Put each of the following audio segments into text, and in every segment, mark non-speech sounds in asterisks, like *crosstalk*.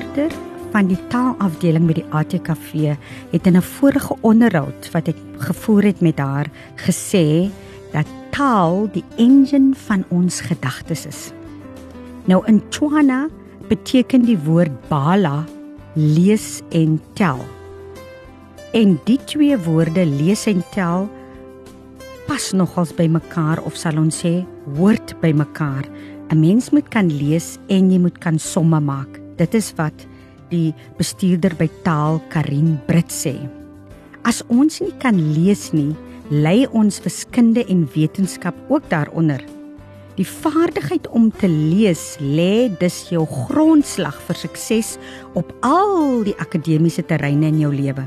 bestuurder van die taalafdeling by die ATKV het in 'n vorige onderhoud wat ek gevoer het met haar gesê dat taal die engine van ons gedagtes is. Nou in Tswana beteken die woord bala lees en tel. En die twee woorde lees en tel pas nogals by mekaar of sal ons sê hoort by mekaar. 'n Mens moet kan lees en jy moet kan somme maak. Dit is wat die bestuurder by taal Karin Brit sê. As ons nie kan lees nie, lê ons wiskunde en wetenskap ook daaronder. Die vaardigheid om te lees lê dus jou grondslag vir sukses op al die akademiese terreine in jou lewe.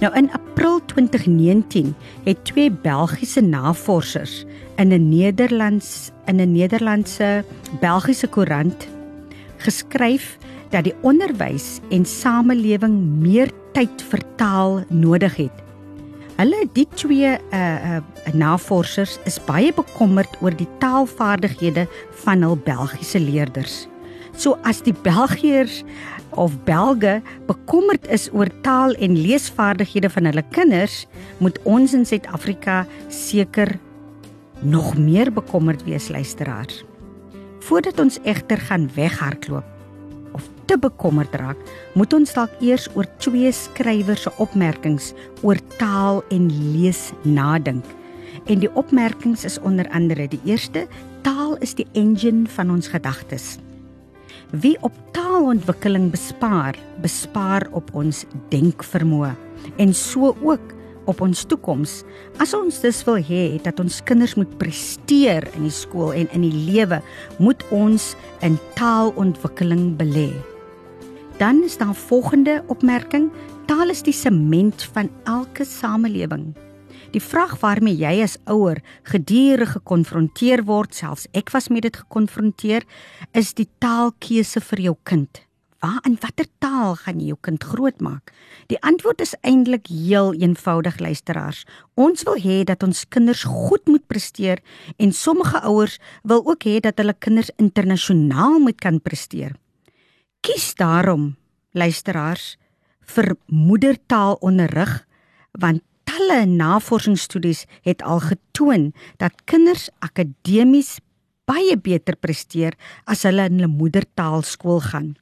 Nou in April 2019 het twee Belgiese navorsers in 'n Nederlands in 'n Nederlandse Belgiese koerant geskryf dat die onderwys en samelewing meer tyd vir taal nodig het. Hulle die twee uh, uh navorsers is baie bekommerd oor die taalvaardighede van hul Belgiese leerders. So as die Belgiërs of Belge bekommerd is oor taal en leesvaardighede van hulle kinders, moet ons in Suid-Afrika seker nog meer bekommerd wees luisteraars. Voordat ons egter gaan weghardloop te bekommerd raak, moet ons dalk eers oor twee skrywers se opmerkings oor taal en lees nadink. En die opmerkings is onder andere die eerste: taal is die engine van ons gedagtes. Wie op taalontwikkeling bespaar, bespaar op ons denkvermoë en so ook op ons toekoms. As ons dus wil hê dat ons kinders moet presteer in die skool en in die lewe, moet ons in taalontwikkeling belê. Dan is daar volgende opmerking: taal is die sement van elke samelewing. Die vraag waarmee jy as ouer gedurig gekonfronteer word, selfs ek was met dit gekonfronteer, is die taalkeuse vir jou kind. Waar in watter taal gaan jy jou kind grootmaak? Die antwoord is eintlik heel eenvoudig luisteraars. Ons wil hê dat ons kinders goed moet presteer en sommige ouers wil ook hê dat hulle kinders internasionaal moet kan presteer. Kies daarom luisteraars vir moedertaalonderrig want talle navorsingsstudies het al getoon dat kinders akademies baie beter presteer as hulle in hulle moedertaal skool gaan.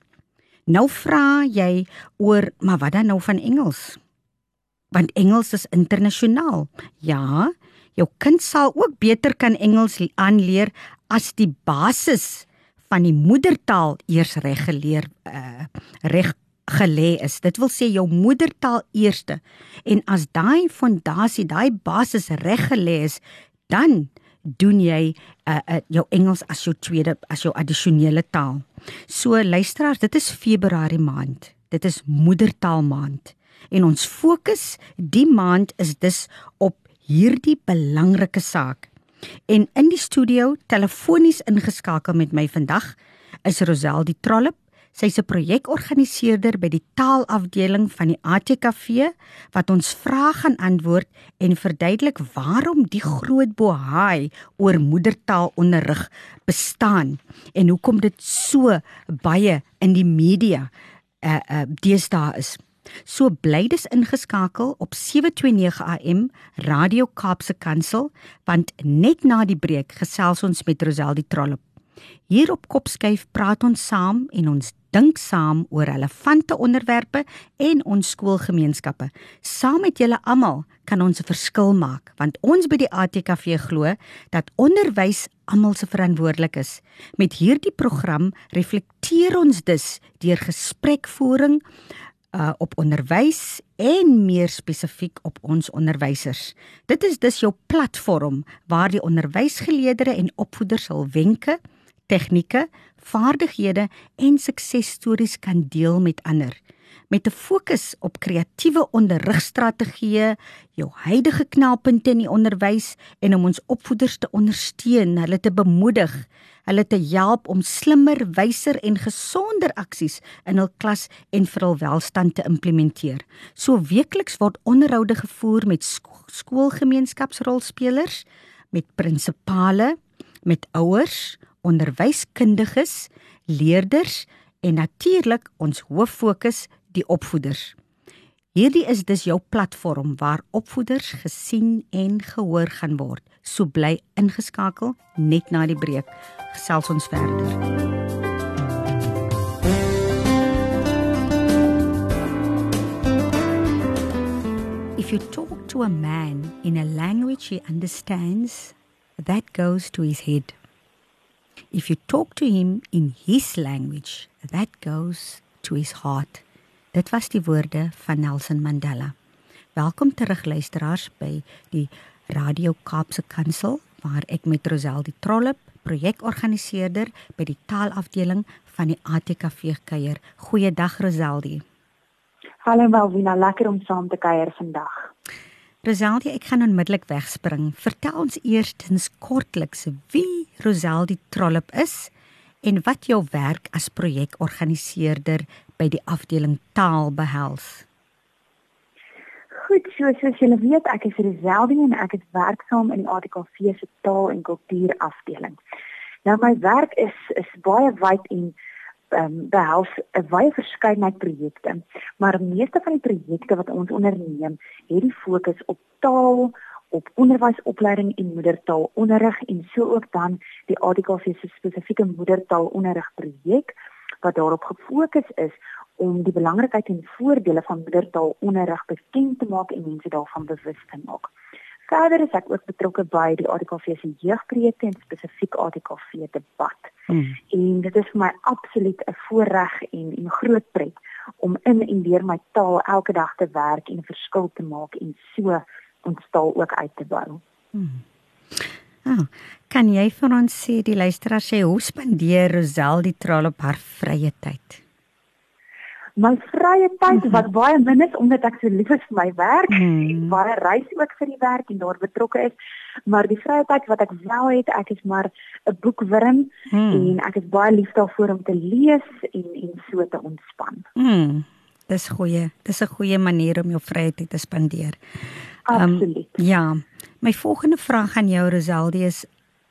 Nou vra jy oor, maar wat dan nou van Engels? Want Engels is internasionaal. Ja, jou kind sal ook beter kan Engels aanleer as die basis van die moedertaal eers reg geleer uh, reg gelê is. Dit wil sê jou moedertaal eerste. En as daai fondasie, daai basis reg gelê is, dan doen jy uh, uh, jou Engels as jou tweede as jou addisionele taal. So luisteraars, dit is Februarie maand. Dit is moedertaal maand. En ons fokus die maand is dus op hierdie belangrike saak. En in die studio telefonies ingeskakel met my vandag is Rosel die Trollop Sy's 'n projekorganiseerder by die taalafdeling van die ATKV wat ons vrae gaan antwoord en verduidelik waarom die groot bohaai oor moedertaalonderrig bestaan en hoekom dit so baie in die media uh uh deesdae is. So bly dis ingeskakel op 729 AM Radio Kaapse Kansel want net na die breek gesels ons met Rosel die Trollop. Hier op Kopskyf praat ons saam en ons dink saam oor relevante onderwerpe en ons skoolgemeenskappe. Saam met julle almal kan ons 'n verskil maak, want ons by die ATKV glo dat onderwys almal se verantwoordelik is. Met hierdie program reflekteer ons dus deur gesprekvoering uh op onderwys en meer spesifiek op ons onderwysers. Dit is dus jou platform waar die onderwysgeleerders en opvoeders hul wenke, tegnieke, vaardighede en suksesstories kan deel met ander met 'n fokus op kreatiewe onderrigstrategieë, jou huidige knelpunte in die onderwys en om ons opvoeders te ondersteun, hulle te bemoedig, hulle te help om slimmer, wyser en gesonder aksies in hul klas en vir hul welstand te implementeer. So weekliks word onderhoude gevoer met skoolgemeenskapsrolspelers, met prinsipale, met ouers, onderwyskundiges, leerders en natuurlik ons hoof fokus die opvoeders. Hierdie is dus jou platform waar opvoeders gesien en gehoor gaan word. So bly ingeskakel net na die breek. Gesels ons verder. If you talk to a man in a language he understands, that goes to his head. If you talk to him in his language, that goes to his heart. Dit was die woorde van Nelson Mandela. Welkom terug luisteraars by die Radio Kaapse Kansel waar ek met Rosel die Trollop, projekorganiseerder by die taalafdeling van die ATKV kuier. Goeiedag Roseldie. Hallo Malvina, lekker om saam te kuier vandag. Roseldie, ek gaan onmiddellik wegspring. Vertel ons eerstens kortliks wie Roseldie Trollop is en wat jou werk as projekorganiseerder by die afdeling taal behels. Goed, so soos julle weet, ek is Roseldie en ek is werksaam in die ATKV se taal en kultuur afdeling. Nou my werk is is baie wyd en um, behels 'n baie verskeidenheid projekte, maar meeste van die projekte wat ons onderneem, het die fokus op taal, op onderwysopleiding en moedertaalonderrig en so ook dan die ADKV se spesifieke moedertaalonderrig projek wat daarop gefokus is om die belangrikheid en voordele van moedertaalonderrig bekend te maak en mense daarvan bewus te maak. Verder is ek ook betrokke by die ADKV se jeugprojekte en spesifiek ADKV debat. Hmm. En dit is vir my absoluut 'n voorreg en 'n groot pret om in en deur my taal elke dag te werk en 'n verskil te maak en so ons taal ook uit te bou. Hmm. Oh, kan jy vir ons sê die luisteraar sê hoe spandeer Rosel die traal op haar vrye tyd? my vrye tyd wat baie min is omdat ek so lief is vir my werk hmm. en baie reis ook vir die werk en daar betrokke is maar die vrye tyd wat ek wel het ek is maar 'n boekwurm hmm. en ek is baie lief daarvoor om te lees en en so te ontspan. Hmm. Dis goeie. Dis 'n goeie manier om jou vrye tyd te spandeer. Absoluut. Um, ja. My volgende vraag aan jou Rosaldi is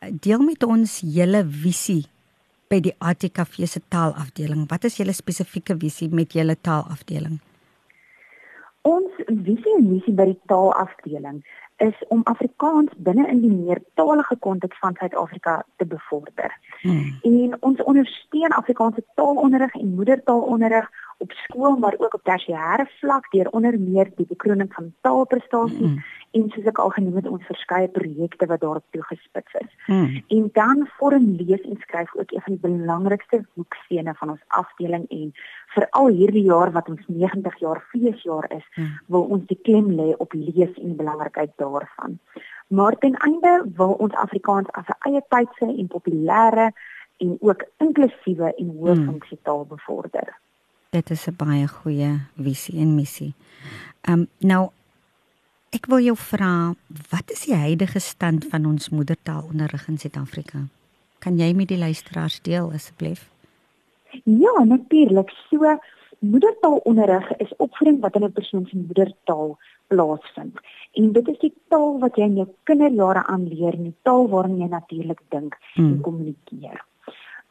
deel met ons julle visie by die ATKV se taalafdeling. Wat is julle spesifieke visie met julle taalafdeling? Ons visie en missie by die taalafdeling is om Afrikaans binne in die meertalige konteks van Suid-Afrika te bevorder. Hmm. En ons ondersteun Afrikaanse taalonderrig en moedertaalonderrig op skool maar ook op tersiêre vlak deur onder meer die bekroning van taalprestasies mm. en soos ek al genoem het ons verskeie projekte wat daarop toegespits is. Mm. En dan vorm lees en skryf ook een van die belangrikste hoekstene van ons afdeling en veral hierdie jaar wat ons 90 jaar feesjaar is, mm. wil ons die klem lê op lees en die belangrikheid daarvan. Maar ten einde wil ons Afrikaans as 'n eie tydse en populêre en ook inklusiewe en hoë funksie taal bevorder. Dit is 'n baie goeie visie en missie. Ehm um, nou ek wil jou vra, wat is die huidige stand van ons moedertaalonderrig in Suid-Afrika? Kan jy met die luisteraars deel asseblief? Ja, natuurlik. So moedertaalonderrig is opvoeding wat in 'n persoon se moedertaal plaasvind. En dit is die taal wat jy in jou kinderjare aanleer, die taal waarin jy natuurlik dink hmm. en kommunikeer.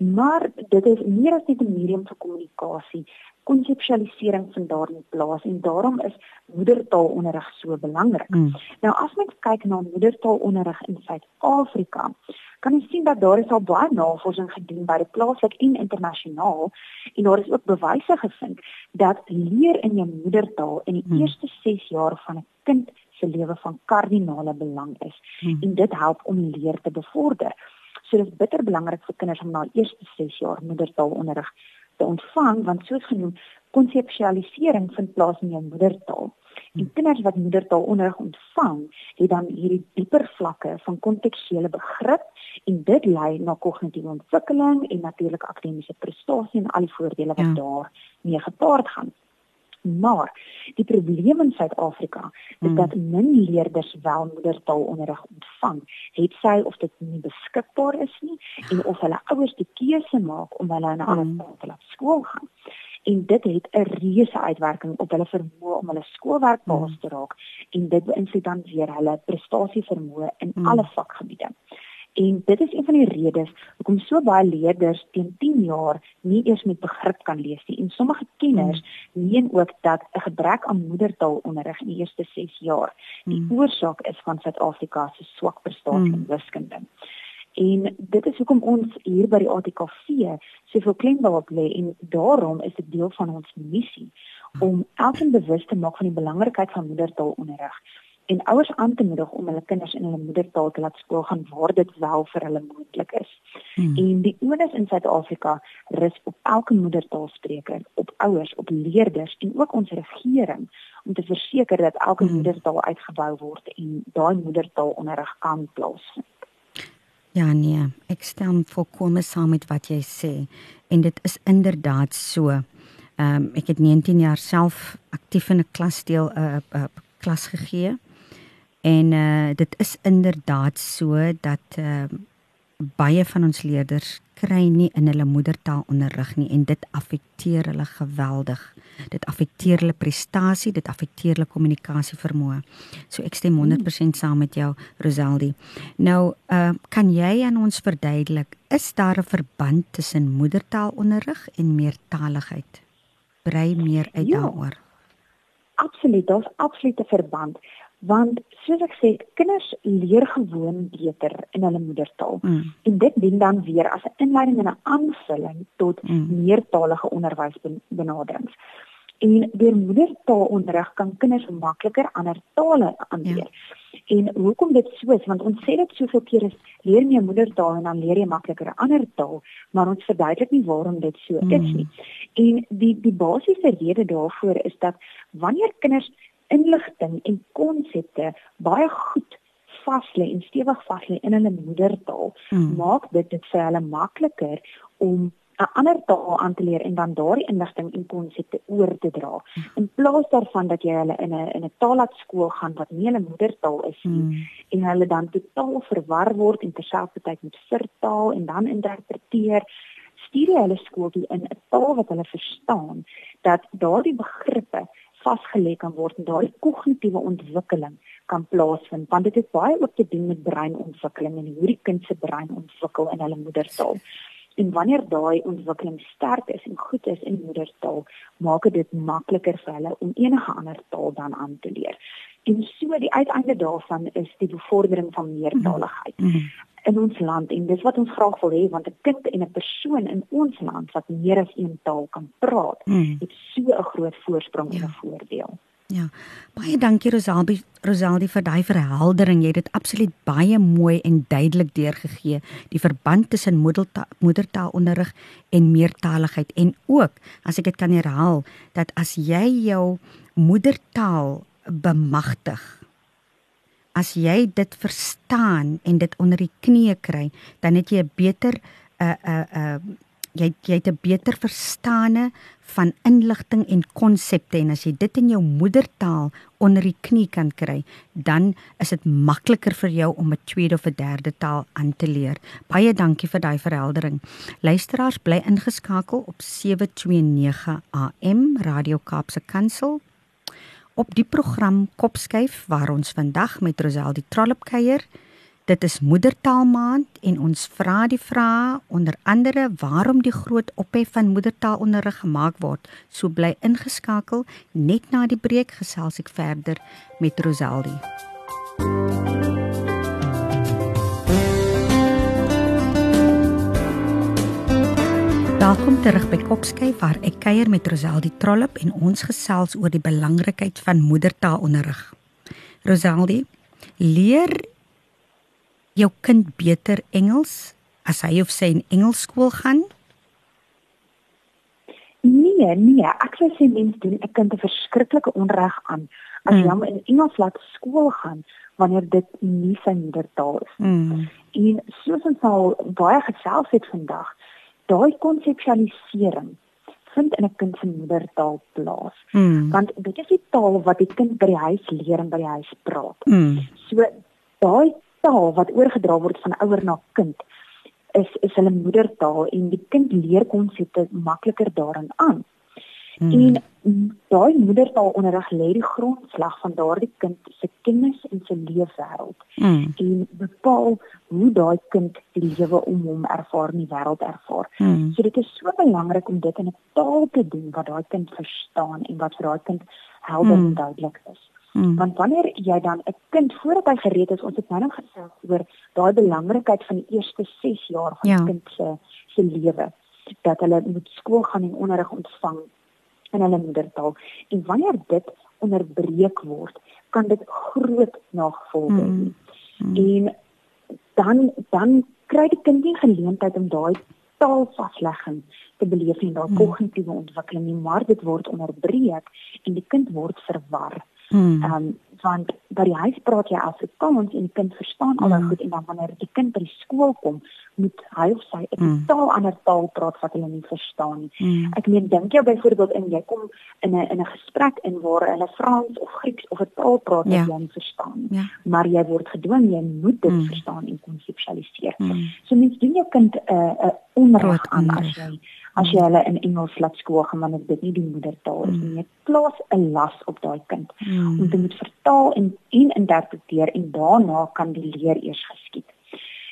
Maar dit is meer as net 'n medium vir kommunikasie konseptualisering van daardie plaas en daarom is moedertaalonderrig so belangrik. Mm. Nou as mens kyk na moedertaalonderrig in Suid-Afrika, kan jy sien dat daar is al baie navorsing gedoen by die plaaslik en internasionaal en daar is ook bewyse gevind dat leer in jou moedertaal in die mm. eerste 6 jaar van 'n kind se lewe van kardinale belang is mm. en dit help om leer te bevorder. So dit is bitter belangrik vir kinders om na die eerste 6 jaar moedertaalonderrig te ontvang want soos genoem konseptualisering vind plaas in jou moedertaal. En kinders wat moedertaalonderrig ontvang, het dan hierdie dieper vlakke van kontekstuele begrip en dit lei na kognitiewe ontwikkeling en natuurlik akademiese prestasie en al die voordele wat ja. daar mee gepaard gaan. Maar die probleem in Suid-Afrika is hmm. dat min leerders wel moedertaalonderrig ontvang. Het sy of dit nie beskikbaar is nie en of hulle ouers die keuse maak om hulle na 'n ander hmm. te laat skool gaan. En dit het 'n reuse uitwerking op hulle vermoë om hulle skoolwerk baas te raak en dit beïnvloed dan weer hulle prestasievermoë in hmm. alle vakgebiede. En dit is een van die redes hoekom so baie leerders teen 10 jaar nie eers met begrip kan lees nie. En sommige kenners mm. meen ook dat 'n gebrek aan moedertaalonderrig in die eerste 6 jaar die mm. oorsaak is van Suid-Afrika se swak prestasie in mm. wiskunde. En dit is hoekom ons hier by die ATKV soveel klem daarop lê en daarom is dit deel van ons missie om elkeen bewus te maak van die belangrikheid van moedertaalonderrig en ouers aan te moedig om hulle kinders in hulle moedertaal te laat skool gaan waar dit wel vir hulle moontlik is. Hmm. En die onus in Suid-Afrika rus op elke moedertaalspreker, op ouers, op leerders en ook ons regering om te verseker dat elke hmm. moedertaal uitgebou word en daai moedertaalonderrig kan plaasvind. Ja nee, ek stem volkome saam met wat jy sê en dit is inderdaad so. Ehm um, ek het 19 jaar self aktief in 'n klasdeel 'n uh, uh, klas gegee. En uh dit is inderdaad so dat uh baie van ons leerders kry nie in hulle moedertaal onderrig nie en dit affekteer hulle geweldig. Dit affekteer hulle prestasie, dit affekteer hulle kommunikasie vermoë. So ek stem 100% saam met jou Rosaldi. Nou, uh kan jy aan ons verduidelik is daar 'n verband tussen moedertaalonderrig en meertaligheid? Brei meer uit ja, daaroor. Absoluut, daar's absolute verband want soos ek sê kinders leer gewoon beter in hulle moedertaal mm. en dit dien dan weer as 'n inleiding en 'n aanvulling tot mm. meertalige onderwysbenaderings en deur moedertaalonderrig kan kinders makliker ander tale aanleer ja. en hoekom dit so is want ons sê dit soveel keer is leer jy moedertaal en dan leer jy makliker 'n ander taal maar ons verduidelik nie waarom dit so mm. is nie en die die basiese rede daarvoor is dat wanneer kinders inligting en konsepte baie goed vas lê en stewig vas lê in hulle moedertaal, hmm. maak dit dit vir hulle makliker om 'n ander taal aan te leer en dan daardie inligting en konsepte oor te dra. Hmm. In plaas daarvan dat jy hulle in 'n in 'n taalskool gaan wat nie hulle moedertaal is nie hmm. en hulle dan totaal verwar word en terselfdertyd met vertaal en dan interpreteer stuur jy hulle skool toe in 'n taal wat hulle verstaan dat daardie begrippe vasgelê kan word en daardie kognitiewe ontwikkeling kan plaasvind want dit het baie ook te doen met breinontwikkeling en hoe die kind se brein ontwikkel in hulle moedertaal. En wanneer daai ontwikkeling sterk is en goed is in moedertaal, maak dit makliker vir hulle om enige ander taal dan aan te leer. En so die uiteinde daarvan is die bevordering van meertaligheid. Mm -hmm in ons land en dis wat ons graag wil hê want 'n kind en 'n persoon in ons land wat meer as een taal kan praat, hmm. het so 'n groot voorsprong ja. en 'n voordeel. Ja. Baie dankie Rosaldi Rosaldi vir daai verheldering. Jy het dit absoluut baie mooi en duidelik deurgegee. Die verband tussen moedertaalonderrig en meertaligheid en ook as ek dit kan herhaal dat as jy jou moedertaal bemagtig as jy dit verstaan en dit onder die knie kry, dan het jy 'n beter 'n uh, 'n uh, 'n uh, jy jy het 'n beter verstande van inligting en konsepte en as jy dit in jou moedertaal onder die knie kan kry, dan is dit makliker vir jou om 'n tweede of 'n derde taal aan te leer. Baie dankie vir daai verheldering. Luisteraars bly ingeskakel op 729 AM Radio Kaapse Kansel op die program Kopskyf waar ons vandag met Rosel die Trollop kuier. Dit is Moedertaalmaand en ons vra die vrae onder andere waarom die groot ophef van moedertaalonderrig gemaak word. So bly ingeskakel net na die breek gesels ek verder met Roseldi. Welkom terug by Kopskyf waar ek kuier met Rosaldi Trollop en ons gesels oor die belangrikheid van moedertaalonderrig. Rosaldi, leer jou kind beter Engels as hy of sy in Engelsskool gaan? Nee, nee, ek sê sy mens doen 'n kind 'n verskriklike onreg aan as jy mm. hom in Engels laat skool gaan wanneer dit nie sy moedertaal is nie. Mm. En soos ons al baie gesels het vandag, daai konseptualisering vind in 'n kind se moedertaal plaas. Mm. Want dit is die taal wat die kind by die huis leer en by die huis praat. Mm. So daai taal wat oorgedra word van ouer na kind is is hulle moedertaal en die kind leer konsepte makliker daarin aan. Hmm. En daai moedertaalonderrig lê die grondslag van daardie kind se kennis en se leefwêreld. Hmm. En bepaal hoe daai kind die lewe om hom ervaar in die wêreld ervaar. Hmm. So dit is so belangrik om dit in 'n taal te doen wat daai kind verstaan en wat vir daai kind helder hmm. en duidelik is. Hmm. Want wanneer jy dan 'n kind voordat hy gereed is, ons het nou nog gesels oor daai belangrikheid van die eerste 6 jaar van ja. die kind se se lewe dat hulle moet skool gaan en onderrig ontvang in hulle moedertaal. En wanneer dit onderbreek word, kan dit groot nagevolge hê. Mm. Mm. En dan dan kry die kind nie geleentheid om daai taalvaslegging te beleef en daai mm. kognitiewe ontwikkeling nie, maar dit word onderbreek en die kind word verwar. Ehm um, want by die huis praat jy Afrikaans en die kind verstaan al mm. goed en dan wanneer die kind by die skool kom, moet hy of sy 'n mm. totaal ander taal praat wat hulle nie verstaan nie. Mm. Ek meen dink jy byvoorbeeld in jy kom in 'n in 'n gesprek in waar hulle Frans of Grieks of 'n taal praat wat ja. jy nie verstaan nie. Ja. Maar jy word gedwing jy moet dit mm. verstaan en konseptualiseer. Mm. So mens doen jou kind 'n uh, 'n uh, onreg aan as jy as jy hulle in Engels laat skool gaan wanneer dit nie die moedertaal is nie. Dit plaas 'n las op daai kind mm. om te moet vertaal en en interpreteer en daarna kan die leer eers geskied.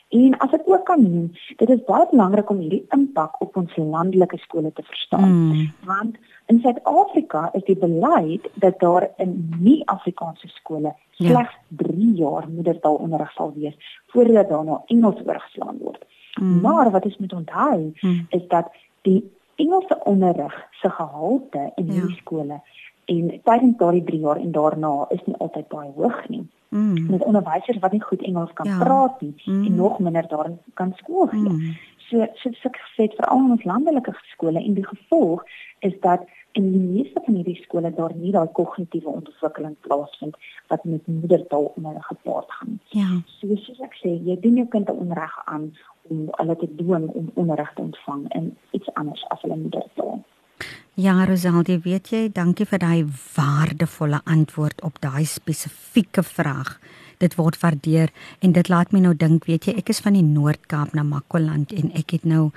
En as ek ook kan noem, dit is baie belangrik om hierdie impak op ons landelike skole te verstaan. Mm. Want in Suid-Afrika is die beleid dat daar in nie-Afrikaanse skole ja. slegs ja. 3 jaar moedertaalonderrig sal wees voordat daarna Engels oorgeslaan word. Mm. Maar wat ons moet onthou mm. is dat die Engelse onderrig se gehalte in ja. hierdie skole en tydens daardie 3 jaar en daarna is nie altyd baie hoog nie. Mm. Met onderwysers wat nie goed Engels kan ja. praat nie mm. en nog minder daarin kan skool gee. Mm. So so so gesê vir al ons landelike skole en die gevolg is dat in die meeste van hierdie skole daar nie daai kognitiewe ontwikkeling plaasvind wat met moedertaal onderrig gepaard gaan. Ja. So soos ek sê, jy doen jou kind 'n onreg aan om hulle te dwing om onderrig te ontvang in iets anders as hulle moedertaal. Ja, Rosaldi, weet jy, dankie vir daai waardevolle antwoord op daai spesifieke vraag. Dit word waardeer en dit laat my nou dink, weet jy, ek is van die Noord-Kaap na Makwaland en ek het nou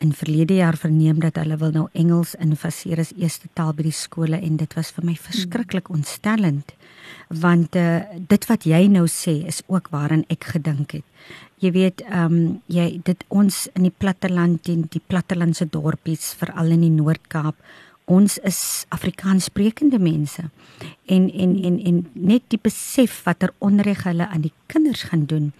in verlede jaar verneem dat hulle wil nou Engels infaseer as eerste taal by die skole en dit was vir my verskriklik ontstellend want uh, dit wat jy nou sê is ook waaraan ek gedink het. Jy weet, ehm um, jy dit ons in die platteland en die plattelandse dorpies veral in die Noord-Kaap ons is Afrikaanssprekende mense en en en en net die besef watter onreg hulle aan die kinders gaan doen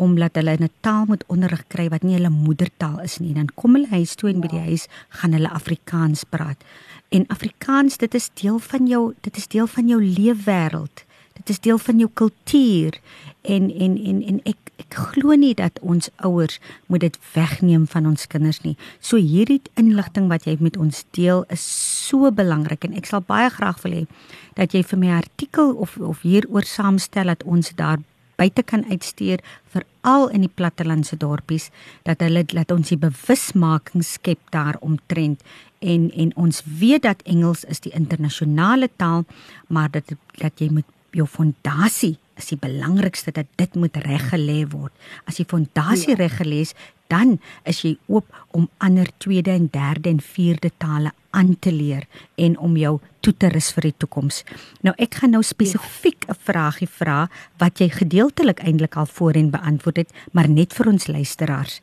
omdat hulle 'n taal moet onderrig kry wat nie hulle moedertaal is nie. Dan kom hulle huis toe en by die huis gaan hulle Afrikaans praat. En Afrikaans dit is deel van jou dit is deel van jou leefwêreld. Dit is deel van jou kultuur. En en en en ek ek glo nie dat ons ouers moet dit wegneem van ons kinders nie. So hierdie inligting wat jy met ons deel is so belangrik en ek sal baie graag wil hê dat jy vir my artikel of of hieroor saamstel dat ons daar buite kan uitstuur veral in die plattelandse dorpies dat hulle laat ons die bewusmaking skep daaromtrent en en ons weet dat Engels is die internasionale taal maar dat dat jy moet jou fondasie is die belangrikste dat dit moet reggelê word. As die fondasie ja. reggelê is, dan is jy oop om ander tweede en derde en vierde tale aan te leer en om jou toe te rus vir die toekoms. Nou ek gaan nou spesifiek 'n vraagie vra wat jy gedeeltelik eintlik al voorheen beantwoord het, maar net vir ons luisteraars.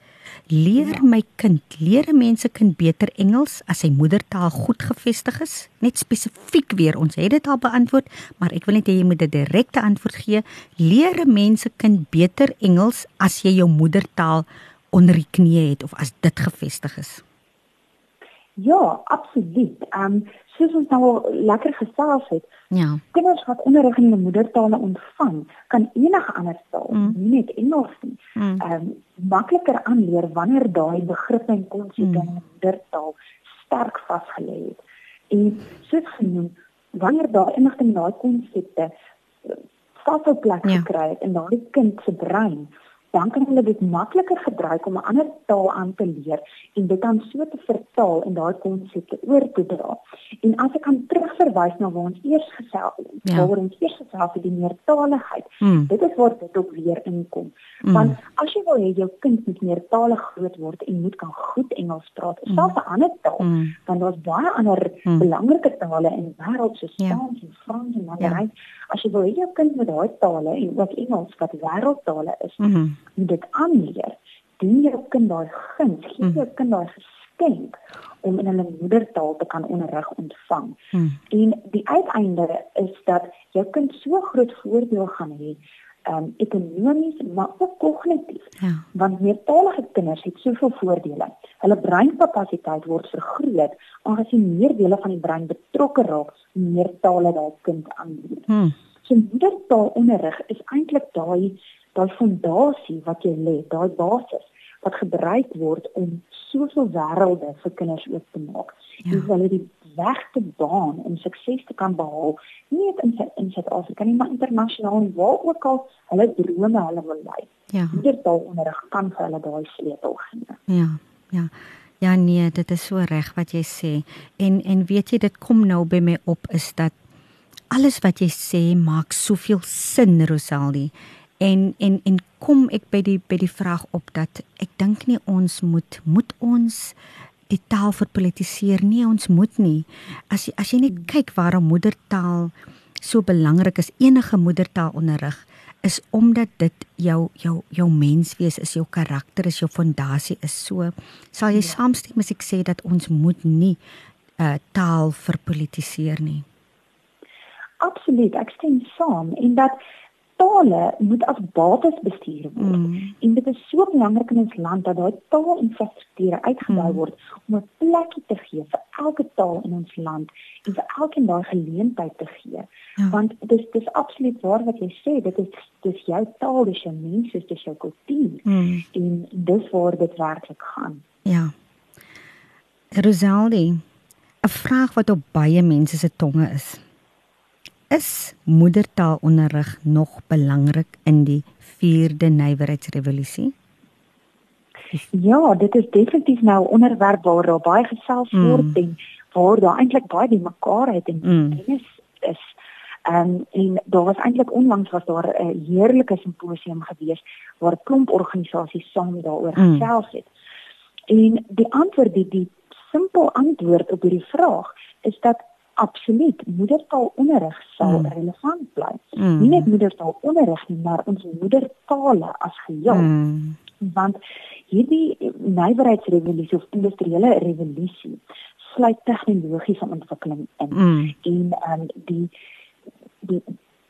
Leer ja. my kind, leer mense kind beter Engels as sy moedertaal goed gevestig is? Net spesifiek weer, ons het dit al beantwoord, maar ek wil net hê jy moet 'n direkte antwoord gee. Leer mense kind beter Engels as jy jou moedertaal onder die knie het of as dit gevestig is? Ja, absoluut. Ehm um, soos ons nou lekker gesels het. Ja. Kinders wat onderrig in 'n moedertaal ontvang, kan enige ander taal, mm. nie net Engels nie, mm. ehm mm. um, makliker aanleer wanneer daai begrippe en konsepte mm. in moedertaal sterk vasgelê het. En soos genoem, wanneer daai inligting en daai konsepte vas op plek ja. gekry het in daai kind se brein, dan kan hulle dit makliker gebruik om 'n ander taal aan te leer en dit dan so te vertaal en daai konsepte oor te dra. En as ek kan terugverwys na waar ons eers gesels het, ja. waar ons eers gesels het die meertaligheid. Hmm. Dit is waar dit ook weer inkom. Mm. Want as jy wil hê jou kind moet meer tale groot word en moet kan goed Engels praat, mm. selfs 'n ander taal, mm. dan daar's baie ander mm. belangrike tale in die wêreld soos ja. Spaans en Frans en Mandarijn. Ja. As jy wil hê jou kind moet daai tale en ook Engels wat wêreldtale is, mm. moet dit aanleer. Doen jou kind daai guns, gee mm. jou kind daai geskenk om in hulle moedertaal te kan onderrig ontvang. Mm. En die uiteinde is dat jou kind so groot voordeel gaan hê um, ekonomies maar ook kognitief. Ja. Want meertalige kinders het soveel voordele. Hulle breinkapasiteit word vergroot aangesien meer dele van die brein betrokke raak meer tale daai kind aanleer. Hmm. So moedertaalonderrig is eintlik daai daai fondasie wat jy lê, daai basis wat gebruik word om soveel wêrelde vir kinders oop te maak. Ja. Dis hulle die weg te baan om sukses te kan behaal, nie net in in Suid-Afrika nie, maar internasionaal en waar ook al hulle drome hulle wil lei. Ja. Moedertaalonderrig kan vir hulle daai sleutel gee. Ja. Ja. Ja nee, dit is so reg wat jy sê. En en weet jy dit kom nou by my op is dat alles wat jy sê maak soveel sin Rosalie en en en kom ek by die by die vraag op dat ek dink nie ons moet moet ons die taal verpolitiseer nie ons moet nie. As jy, as jy net kyk waarom moedertaal so belangrik is enige moedertaalonderrig is omdat dit jou jou jou menswees is jou karakter is jou fondasie is. So sal jy ja. saamstem as ek sê dat ons moet nie uh, taal verpolitiseer nie? Absoluut ek stem saam. En dat tale moet as bates bestuur word. Mm. En dit is so belangrik in ons land dat daai taalinfrastrukture uitgebou mm. word om 'n plekkie te gee vir elke taal in ons land en vir elkeen daai geleentheid te gee. Ja. Want dit is dis absoluut waar wat jy sê, dit is dis jou taal, dis jou mense, dis jou kultuur. Mm. En dis waar dit werklik gaan. Ja. Rosalie, 'n vraag wat op baie mense se tonge is is moedertaalonderrig nog belangrik in die 4de nywerheidsrevolusie? Ja, dit is definitief nou 'n onderwerp waar daar baie gesels mm. word mm. en waar daar eintlik baie die mekaar het en mm. is is um, en daar was eintlik onlangs was daar 'n heerlike simposium gewees waar 'n klomp organisasies saam daaroor mm. gesels het. En die antwoord die die simpel antwoord op hierdie vraag is dat absoluut moedertaalonderrig sal mm. relevant bly. Mm. Nie net moedertaalonderrig nie, maar ons moedertale as geheel. Mm. Want hierdie nywerheidsrevolusie of industriële revolusie sluit tegnologiese ontwikkeling in mm. en um, die die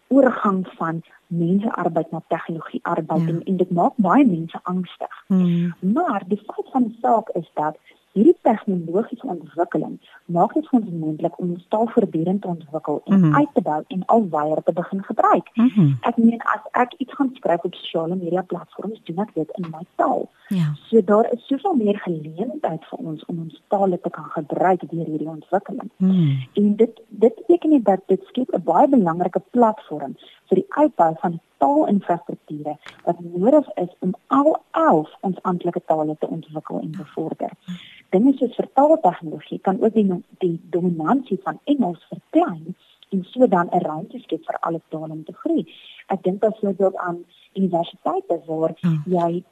oorgang van mense arbeid na tegnologie arbeid ja. en, en dit maak baie mense angstig. Mm. Maar die feit van die saak is dat hierdie tegnologiese ontwikkeling maak dit vir ons moontlik om ons taal voortdurend te ontwikkel en mm -hmm. uit te bou en alwyer te begin gebruik. Mm -hmm. Ek meen as ek iets gaan skryf op sosiale media platforms, doen ek dit in my taal. Ja. So daar is soveel meer geleentheid vir ons om ons tale te kan gebruik deur hierdie ontwikkeling. Mm -hmm. En dit dit beteken dat dit skep 'n baie belangrike platform vir die uitbou van taalinfrastrukture wat nodig is om al 11 ons amptelike tale te ontwikkel en bevorder. -hmm dinge soos vertaaltegnologie kan ook die die dominansie van Engels verklein en so dan 'n ruimte skep vir alle tale om te groei. Ek dink dit aan universiteite waar hmm. jy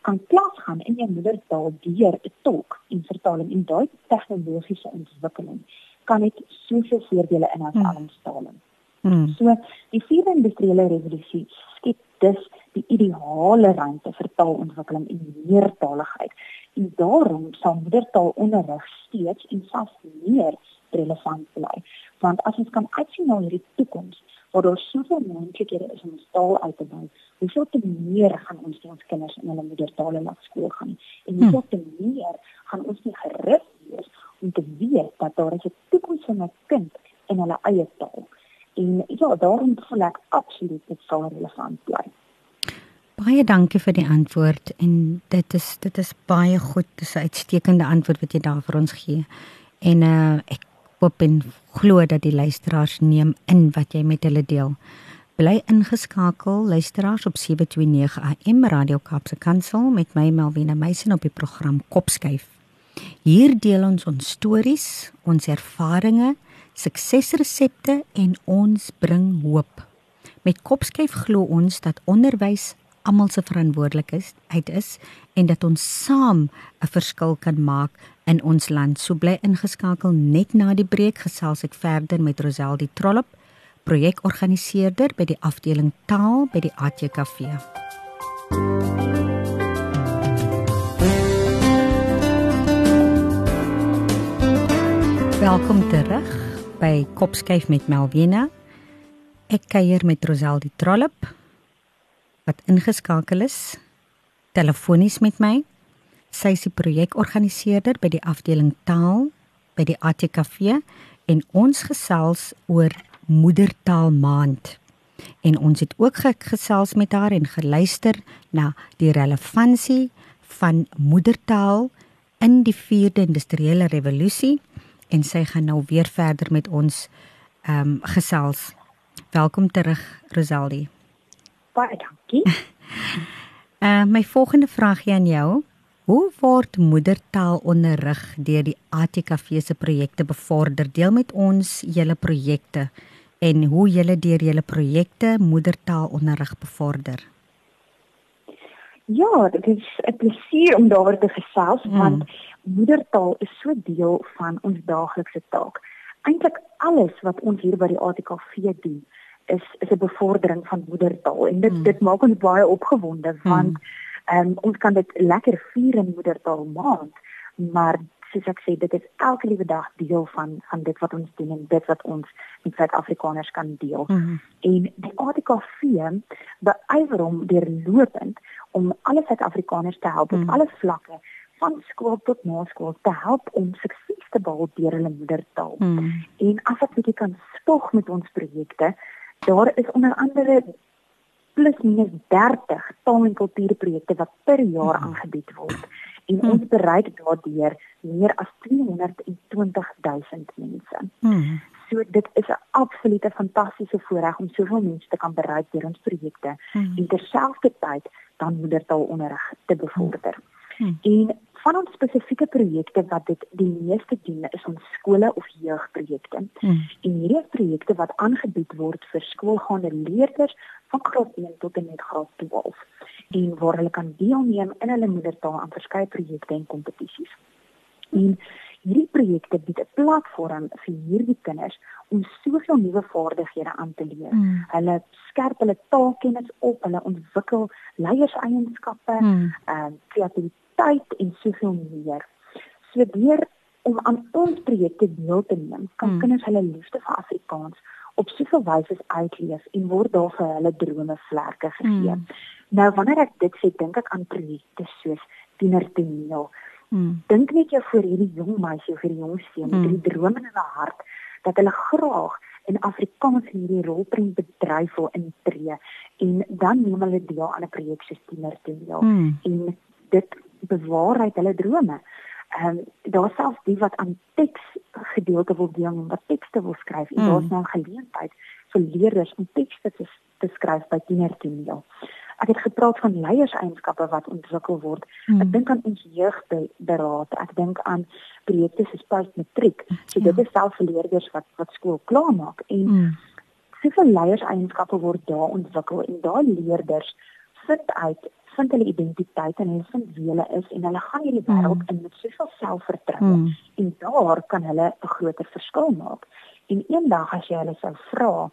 kan klas gaan in jou moedertaal deur te tolk en vertaling en daai tegnologiese ontwikkeling kan dit soveel voordele in ons hmm. almal hmm. So die vierde industriële revolusie skep dus die ideale ruimte vir taalontwikkeling en meertaligheid en daarom sal moedertaalonderrig steeds en selfs meer relevant bly want as ons kan uitsien na hierdie toekoms waar daar soveel moontlikhede is om ons taal uit te bou hoeveel te meer gaan ons ons kinders in hulle moedertaal laat skool gaan en hm. hoeveel te meer gaan ons nie gerus wees om te weet dat daar 'n toekoms vir my kind in hulle eie taal en ja daarom voel ek absoluut dit sal relevant bly Baie dankie vir die antwoord en dit is dit is baie goed. Dis 'n uitstekende antwoord wat jy daar vir ons gee. En uh ek hoop en glo dat die luisteraars neem in wat jy met hulle deel. Bly ingeskakel luisteraars op 729 AM Radio Kaapse Kansel met my Melvina Meisen op die program Kopskuif. Hier deel ons ons stories, ons ervarings, suksesresepte en ons bring hoop. Met Kopskuif glo ons dat onderwys almal se verantwoordelikheid is en dat ons saam 'n verskil kan maak in ons land. So bly ingeskakel net na die breek gesels ek verder met Roseldi Trollop, projekorganiseerder by die afdeling taal by die ATKV. Welkom terug by Kopskyf met Melvina. Ek kuier met Roseldi Trollop wat ingeskakel is telefonies met my. Sy is die projekorganiseerder by die afdeling taal by die ATKV en ons gesels oor moedertaal maand. En ons het ook gesels met haar en geluister na die relevantie van moedertaal in die 4de industriële revolusie en sy gaan nou weer verder met ons ehm um, gesels. Welkom terug Rosaldi. Baie dankie. uh *laughs* my volgende vraagie aan jou. Hoe word moedertaalonderrig deur die ATKV se projekte bevorder? Deel met ons julle projekte en hoe julle deur julle projekte moedertaalonderrig bevorder. Ja, dit is 'n plesier om daaroor te gesels mm. Moedertaal is so deel van ons daaglikse taak. Eintlik alles wat ons hier by die ATKV doen, is is 'n bevordering van moedertaal en dit mm. dit maak ons baie opgewonde want mm um, ons kan dit lekker vier in moedertaal maand, maar soos ek sê, dit is elke liewe dag deel van van dit wat ons doen en dit wat ons met Suid-Afrikaners kan deel. Mm -hmm. En die ATKV beywer om deurlopend om alle Suid-Afrikaners te help op mm -hmm. alle vlakke van skool tot naskool te help om sukses te behaal deur hulle moedertaal. Mm. En as ek bietjie kan spog met ons projekte, daar is onder andere plus minus 30 taal- en kultuurprojekte wat per jaar hmm. aangebied word. En hmm. ons bereik daardeur meer as 220 000 mense. Hmm. So dit is 'n absolute fantastiese voorreg om soveel mense te kan bereik deur ons projekte hmm. en terselfdertyd dan moedertaalonderrig te bevorder. Hmm. En van ons spesifieke projekte wat dit die meeste doen is ons skole of jeugprojekte. Hmm. En hierdie projekte wat aangebied word vir skoolgaande leerders van graad 1 tot en met graad 12 en waar hulle kan deelneem in hulle moedertaal aan verskeie projekte en kompetisies. En hierdie projekte bied 'n platform vir hierdie kinders om soveel nuwe vaardighede aan te leer. Mm. Hulle skerp hulle taalkennis op, hulle ontwikkel leierseienskappe, mm. ehm mm. uh, kreatiwiteit en soveel meer. So deur om aan ons projekte deel te neem, kan mm. kinders hulle liefde vir Afrikaans op soveel wyse uitleef en word daar vir hulle drome vlerke gegee. Mm. Nou wanneer ek dit sê, dink ek aan projekte soos Tienertoneel. Mm. Dink net jy vir hierdie jong meisie of hierdie jong seun met mm. die drome in hulle hart dat hulle graag in Afrikaans hierdie rolprent bedryf wil intree en dan neem hulle deel aan 'n projek soos Tienertoneel mm. en dit bewaarheid hulle drome. Ehm um, daar self die wat aan teks gedeelte wil deel wat tekste wil skryf en mm. daar's nou 'n geleentheid vir leerders om tekste te, te skryf by tienertoneel. Ek het gepraat van leierseienskappe wat ontwikkel word. Mm. Ek dink aan ons jeugberaad, ek dink aan projekte soos postmatriek. So ja. dit is self vir leerders wat wat skool klaar maak en mm. soveel leierseienskappe word daar ontwikkel en daai leerders vind uit vind hulle identiteit en hulle vind wie hulle is en hulle gaan hierdie wêreld mm. in met soveel selfvertroue mm. en daar kan hulle 'n groter verskil maak. En eendag as jy hulle sou vra,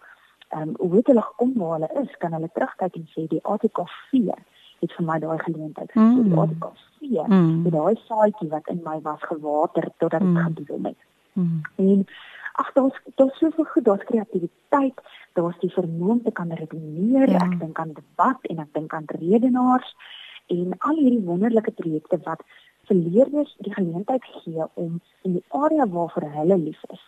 ehm um, hoe het hulle gekom waar hulle is, kan hulle terugkyk en sê die ATKV het vir my daai geleentheid gegee. Mm. Die ATKV, mm. daai saadjie wat in my was gewater totdat dit mm. gebloei het. Mm. En ag daar's daar's soveel goed, daar's kreatiwiteit, daar's die vermoë om te kan redeneer. Ja. Ek dink aan debat en ek dink aan redenaars en al hierdie wonderlike projekte wat vir leerders die geleentheid gee om in die area waarvoor hulle lief is,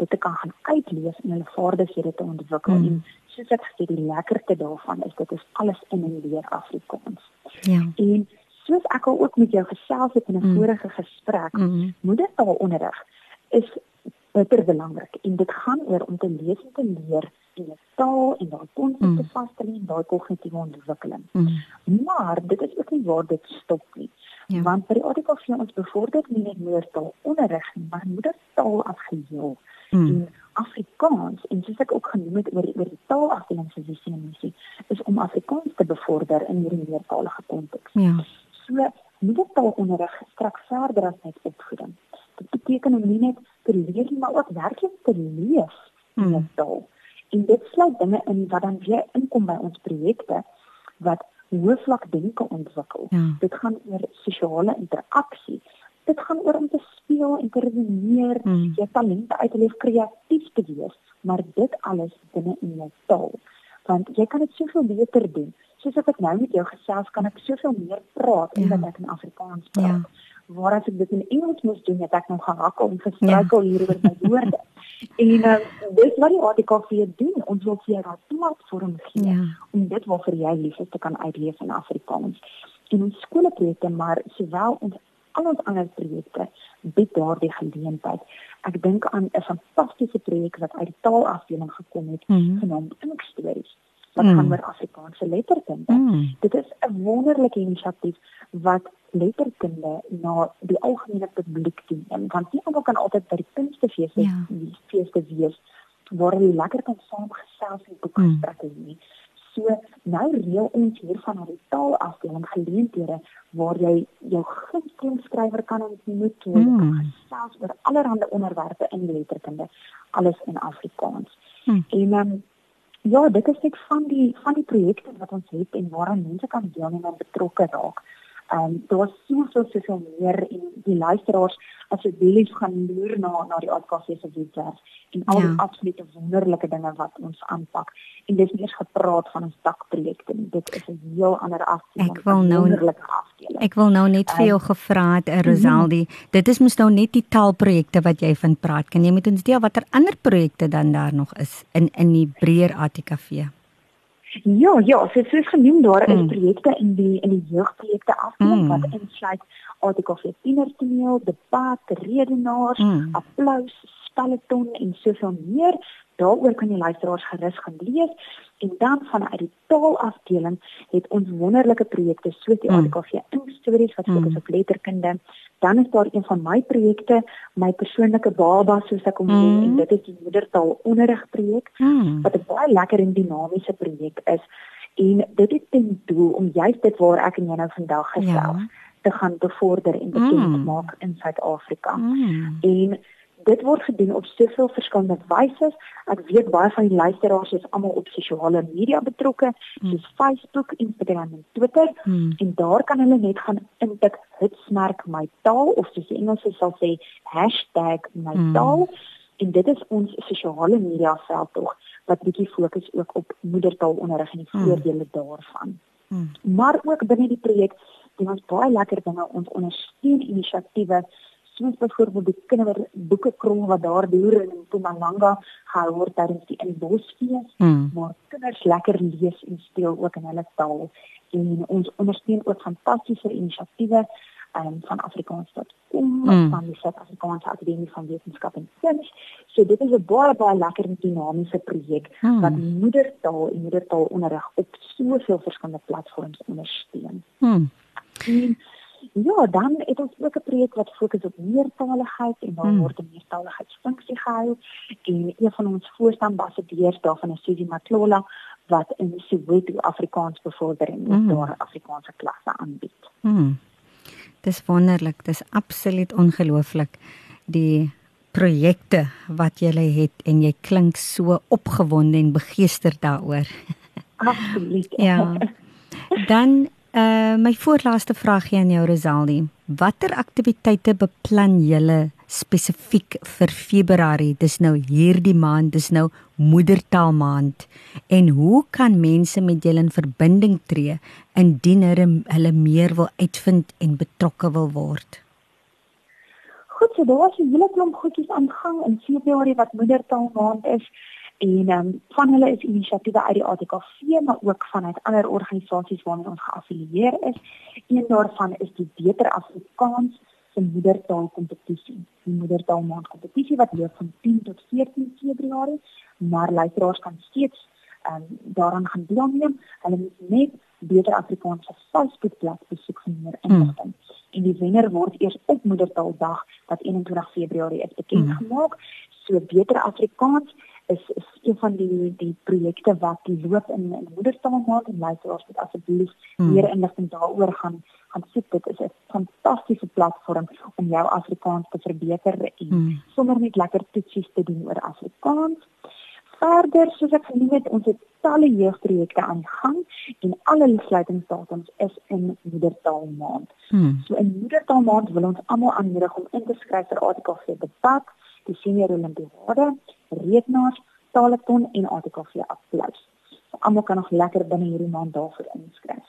dit te kan gaan uitleef en hulle vaardighede te ontwikkel mm. en soos ek sê die lekkerte daarvan is dit is alles in en deur Afrikaans. Ja. En soos ek al ook met jou gesels het in 'n mm. vorige gesprek, mm. moedertaalonderrig is bitter belangrik en dit gaan oor om te lees en te leer in 'n taal en daai konsepte mm. vas te lê en daai kognitiewe ontwikkeling. Mm. Maar dit is ook nie waar dit stop nie. Ja. Want by die artikel sien ons bevorder nie net moedertaal onderrig nie, maar moedertaal as geheel. Mm. En Afrikaans en soos ek ook genoem het oor oor die taalafdeling se visie en missie is om Afrikaans te bevorder in hierdie meertalige konteks. Ja. So moedertaalonderrig strek verder as net opvoeding. Dit beteken om nie net te leer maar ook werklik te leef in 'n hmm. taal. En dit sluit dinge in wat dan weer inkom by ons projekte wat hoofvlak denke ontwikkel. Ja. Dit gaan oor sosiale interaksie. Dit gaan oor om te speel en te redeneer, hmm. jou talente uit te leef, kreatief te wees, maar dit alles binne in jou taal. Want jy kan dit soveel beter doen. Soos ek nou met jou gesels, kan ek soveel meer praat ja. omdat ek in Afrikaans praat. Ja waar as ek dit in Engels moes doen, het ek nog gehakkel en gestruikel ja. hier oor my woorde. *laughs* en uh, dis wat die ATKV doen. Ons wil vir jou 'n platform gee ja. om dit wat vir jou lief is te kan uitleef in Afrikaans. In ons skoolprojekte, maar sowel ons al ons ander projekte bied daardie geleentheid. Ek dink aan 'n fantastiese projek wat uit die taalafdeling gekom het, mm -hmm. genaamd Inkstories wat mm. gaan oor Afrikaanse letterkunde. Mm. Dit is 'n wonderlike inisiatief wat letterkunde na die algemene publiek toe. En want nie almal kan altyd by die kunstefeeste ja. feeste wees waar hulle lekker kan saamgesels en boeke mm. gesprekke hê. So nou reël ons hier van die taalafdeling geleenthede waar jy jou gunsteling skrywer kan ontmoet en mm. gesels oor allerlei onderwerpe in letterkunde, alles in Afrikaans. Mm. En um, ja, dit is net van die van die projekte wat ons het en waaraan mense kan deelneem en betrokke raak. Ehm um, daar's soveel soveel meer en die luisteraars asseblief gaan loer na na die AKC se webwerf en al die ja. absolute wonderlike dinge wat ons aanpak. En dis nie eens gepraat van ons dakprojekte nie. Dit is 'n heel ander afdeling. Ek wil nou Ek wil nou net vir jou um, gevra het, eh, Rosaldi, mm -hmm. dit is mos nou net die taalprojekte wat jy van praat. Kan jy met ons deel watter ander projekte dan daar nog is in in die breër ATKV? Ja, ja, so soos genoem daar is mm. projekte in die in die jeugprojekte afdeling mm. wat insluit artikel 14 toneel, debat, redenaars, mm. applous, spelleton en soveel meer. Daaroor kan die luisteraars gerus gaan lees en dan vanuit die taalafdeling het ons wonderlike projekte soos die mm. ADKV Inkstories wat fokus mm. op letterkunde. Dan is daar een van my projekte, my persoonlike baba soos ek hom noem mm. en dit is die moedertaal onderrig projek mm. wat 'n baie lekker en dinamiese projek is en dit het ten doel om juist dit waar ek en jy nou vandag gesels ja. te gaan bevorder en bekend mm. maak in Suid-Afrika. Mm. En dit word gedoen op soveel verskillende wyse. Ek weet baie van die luisteraars is almal op sosiale media betrokke, mm. soos Facebook, Instagram en Twitter. Mm. En daar kan hulle net gaan intik hitsmerk my taal of soos die Engelse sal sê #mytaal. Mm. En dit is ons sosiale media veld tog wat bietjie fokus ook op moedertaalonderrig en die mm. voordele daarvan. Mm. Maar ook binne die projek doen ons baie lekker dinge ons ondersteun inisiatiewe soos byvoorbeeld die kinderboeke krom wat daar deur in Mpumalanga gehou word tydens die inbosfees hmm. waar kinders lekker lees en speel ook in hulle taal en ons ondersteun ook fantastiese inisiatiewe um, van Afrikaans tot om hmm. van die Suid-Afrikaanse Akademie van Wetenskap en Kuns. So dit is 'n baie baie lekker dinamiese projek hmm. wat moedertaal en moedertaalonderrig op soveel verskillende platforms ondersteun. Hmm. En, Ja, dan het ons ook 'n projek wat fokus op meertaligheid en daar hmm. word 'n meertaligheidsfunksie gehou en een van ons voorstandambassadeurs daarvan is Susie Maklola wat in Soweto Afrikaans bevorder en hmm. daar Afrikaanse klasse aanbied. Hmm. Dis wonderlik, dis absoluut ongelooflik die projekte wat jy het en jy klink so opgewonde en begeesterd daaroor. Absoluut. ja. Dan Uh my voorlaaste vraagie aan jou Rosaldi. Watter aktiwiteite beplan julle spesifiek vir Februarie? Dis nou hierdie maand, dis nou Moedertaal maand. En hoe kan mense met julle in verbinding tree indien hulle meer wil uitvind en betrokke wil word? Goed, so daar is 'n hele klomp goedjies aan gang in Februarie wat Moedertaal maand is. En um, van hulle is inisiatiewe uit die ATKV maar ook vanuit ander organisasies waarmee ons geaffilieer is. Een daarvan is die Beter Afrikaans se moedertaal kompetisie. Die moedertaal maand kompetisie wat loop van 10 tot 14 Februarie, maar luisteraars kan steeds um, daaraan gaan deelneem. Hulle moet net Beter Afrikaans se Facebookblad besoek vir meer inligting. Hmm. En die wenner word eers op Moedertaaldag wat 21 Februarie is bekend hmm. gemaak. So beter Afrikaans is is een van die die projekte wat loop in in moedertaal maak en luisteraars moet asseblief hmm. meer inligting daaroor gaan gaan soek. Dit is 'n fantastiese platform om jou Afrikaans te verbeter en hmm. sommer net lekker toetsies te doen oor Afrikaans. Verder, soos ek genoem het, ons het talle jeugprojekte aan die gang en alle sluitingsdatums is in moedertaal maand. Hmm. So in moedertaal maand wil ons almal aanmoedig om in te skryf vir ATKV debat, die senior olimpiade, redenaars, taleton en ATKV applous. So almal kan nog lekker binne hierdie maand daarvoor inskryf.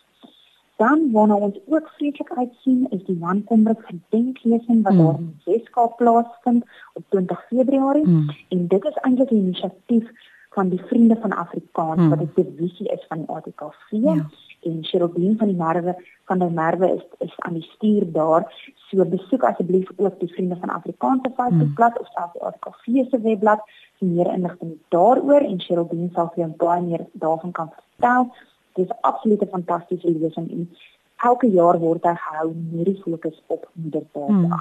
Dan waarna ons ook vreeslik uitsien is die Jan Kombrink gedenklesing wat mm. daar in Weskaap plaasvind op 20 Februarie mm. en dit is eintlik 'n inisiatief van die Vriende van Afrikaans mm. wat 'n divisie is van die ATKV ja. en Cherubin van die Merwe van die Merwe is is aan die stuur daar so besoek asseblief ook die Vriende van Afrikaans se Facebookblad mm. of selfs die ATKV se webblad vir meer inligting daaroor en Cherubin sal vir jou baie meer daarvan kan vertel Dit is absoluut 'n fantastiese lesing en elke jaar word hy gehou met die fokus op moedertaal. Hmm.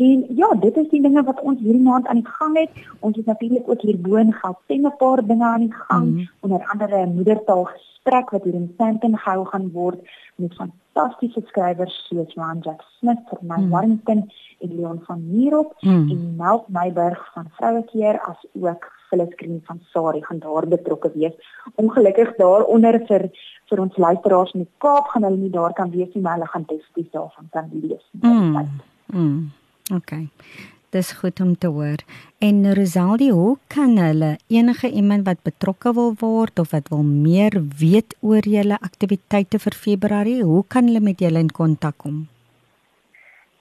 En ja, dit is die dinge wat ons hierdie maand aan die gang het. Ons het natuurlik ook hierbo in Gauteng 'n paar dinge aan die gang, hmm. onder andere 'n moedertaal gesprek wat hier in Sandton gehou gaan word met fantastiese skrywers soos Johan Jack Smith van My hmm. Warrington en Leon van Nierop hmm. en Melk Meiburg van Vrouekeer as ook Phyllis Green van Sari gaan daar betrokke wees. Ongelukkig daaronder vir vir ons luisteraars in die Kaap gaan hulle nie daar kan wees nie, maar hulle gaan definitief daarvan kan lees. Mm. Mm. Okay. Dis goed om te hoor. En Rosaldi, hoe kan hulle enige iemand wat betrokke wil word of wat wil meer weet oor julle aktiwiteite vir Februarie, hoe kan hulle met julle in kontak kom?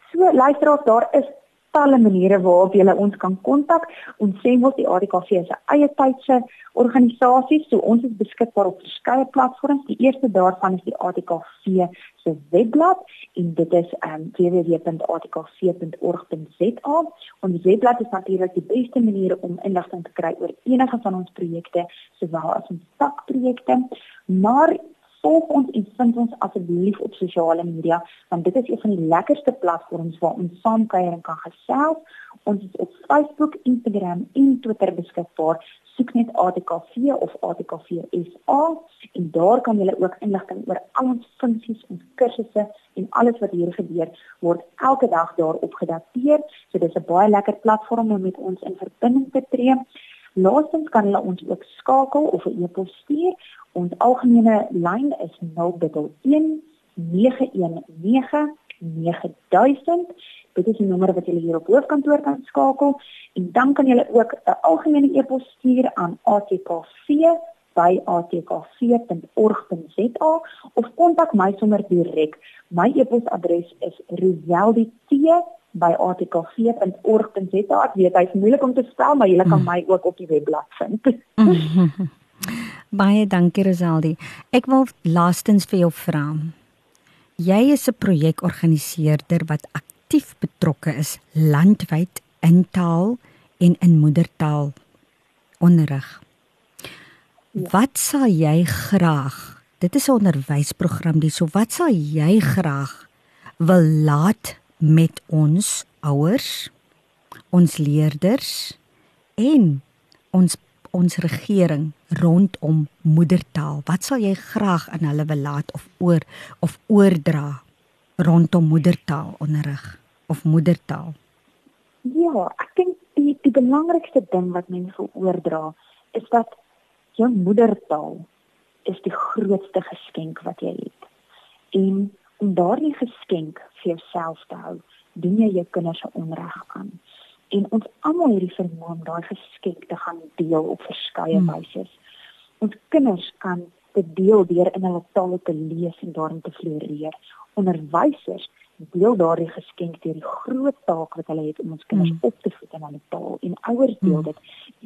So luisteraars, daar is talle maniere waarop jy ons kan kontak. Ons sê mos die ADKV is 'n eie tydse organisasie, so ons is beskikbaar op verskeie platforms. Die eerste daarvan is die ADKV se webblad en dit is um, www.adkv.org.za. Ons webblad is natuurlik die beste manier om inligting te kry oor enige van ons projekte, sowel as ons takprojekte. Maar volg ons en vind ons asseblief op sosiale media want dit is een van die lekkerste platforms waar ons saamkuier en kan gesels. Ons is op Facebook, Instagram en Twitter beskikbaar. Soek net ATKV of ATKV SA en daar kan jy ook inligting oor al ons funksies en kursusse en alles wat hier gebeur word elke dag daar opgedateer. So dis 'n baie lekker platform om met ons in verbinding te tree. Laastens kan hulle ons ook skakel of 'n e-pos stuur. Ons algemene lyn is 011 919 9000. Dit is die nommer wat jy hier op hoofkantoor kan skakel en dan kan jy ook 'n algemene e-pos stuur aan atkv@atkv.org.za of kontak my sommer direk. My e-posadres is roseldi.t by atkv.org.za. Ek weet hy's moeilik om te spel, maar jy kan mm. my ook op die webblad vind. *laughs* Baie dankie Rosaldi. Ek wil laastens vir jou vra. Jy is 'n projekorganiseerder wat aktief betrokke is landwyd in taal en in moedertaal onderrig. Ja. Wat sal jy graag? Dit is 'n onderwysprogram dis, so wat sal jy graag wil laat met ons ouers, ons leerders en ons ons regering rondom moedertaal. Wat sal jy graag aan hulle wil laat of oor of oordra rondom moedertaal onderrig of moedertaal? Ja, ek dink die die belangrikste ding wat mense oordra is dat jou moedertaal is die grootste geskenk wat jy het. En om daardie geskenk vir jouself te hou, doen jy jou kinders se onreg aan. En ons almal het die vermoë om daai geskenk te gaan deel op verskeie hmm. wyse. Ons kinders kan dit deel deur in hulle taal te lees en daarin te floreer. Onderwysers deel daardie geskenk deur die groot taak wat hulle het om ons kinders mm. op te voed in hulle taal en ouers deel mm. dit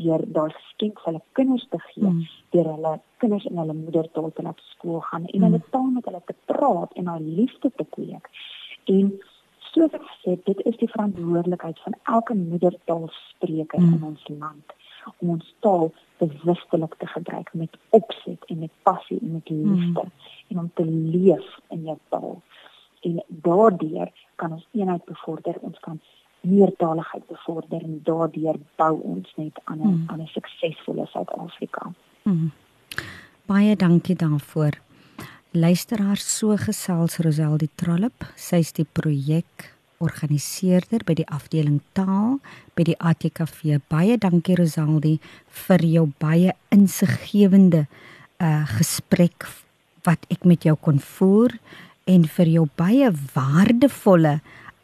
deur daardie geskenk vir hulle kinders te gee mm. deur hulle kinders in hulle moedertaal te laat skool gaan en mm. hulle taal met hulle te praat en daai liefde te kweek. En soos ek sê, dit is die verantwoordelikheid van elke moedertaalspreker mm. in ons land om ons taal bewustelik te gebruik met opset en met passie en met liefde mm. en om te leef in jou taal en daardeur kan ons eenheid bevorder ons kan meertaligheid bevorder en daardeur bou ons net aan 'n hmm. aan 'n suksesvolle Suid-Afrika. Hmm. Baie dankie daarvoor. Luisteraars so gesels Rosel die Trollop, sy's die projek organiseerder by die afdeling taal by die ATKV. Baie dankie Rosaldi vir jou baie insiggewende uh gesprek wat ek met jou kon voer en vir jou baie waardevolle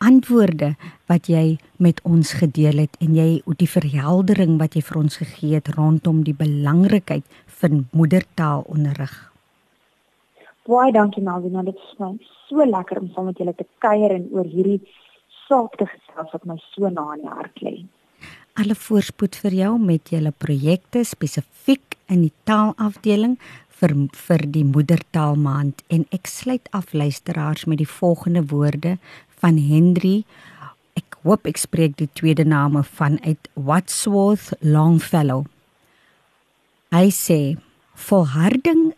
antwoorde wat jy met ons gedeel het en jy die verheldering wat jy vir ons gegee het rondom die belangrikheid van moedertaalonderrig. Baie dankie Malvina, dit is so lekker om saam met julle te kuier en oor hierdie saak te gesels wat my so na in die hart lê. Alle voorspoed vir jou met julle projekte spesifiek in die taalafdeling vir vir die moedertaalmaand. En ek sluit af luisteraars met die volgende woorde van Henry. Ek hoop ek spreek die tweede name van uit Wadsworth Longfellow. Hy sê volharding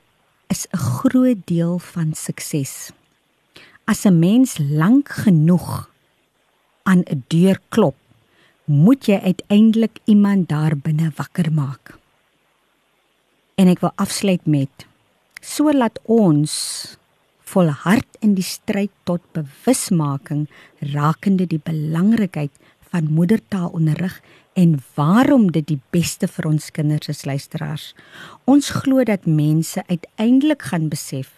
is 'n groot deel van sukses as 'n mens lank genoeg aan 'n deur klop, moet jy uiteindelik iemand daar binne wakker maak. En ek wil afsluit met so laat ons volhard in die stryd tot bewusmaking rakende die belangrikheid van moedertaalonderrig en waarom dit die beste vir ons kinders is luisteraars. Ons glo dat mense uiteindelik gaan besef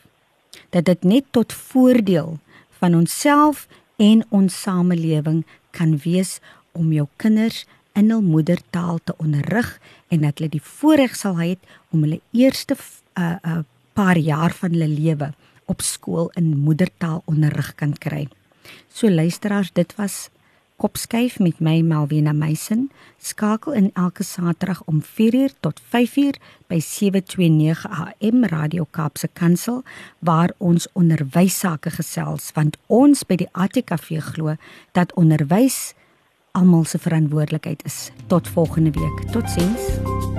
dat dit net tot voordeel van onsself en ons samelewing kan wees om jou kinders in hul moedertaal te onderrig en dat hulle die voorreg sal hê om hulle eerste uh, uh, paar jaar van hulle lewe op skool in moedertaal onderrig kan kry. So luisteraars, dit was Kopskyf met my Malvina Meisen. Skakel in elke Saterdag om 4uur tot 5uur by 729 AM Radio Kaapse Kansel waar ons onderwys sake gesels want ons by die ATKV glo dat onderwys almal se verantwoordelikheid is. Tot volgende week. Totsiens.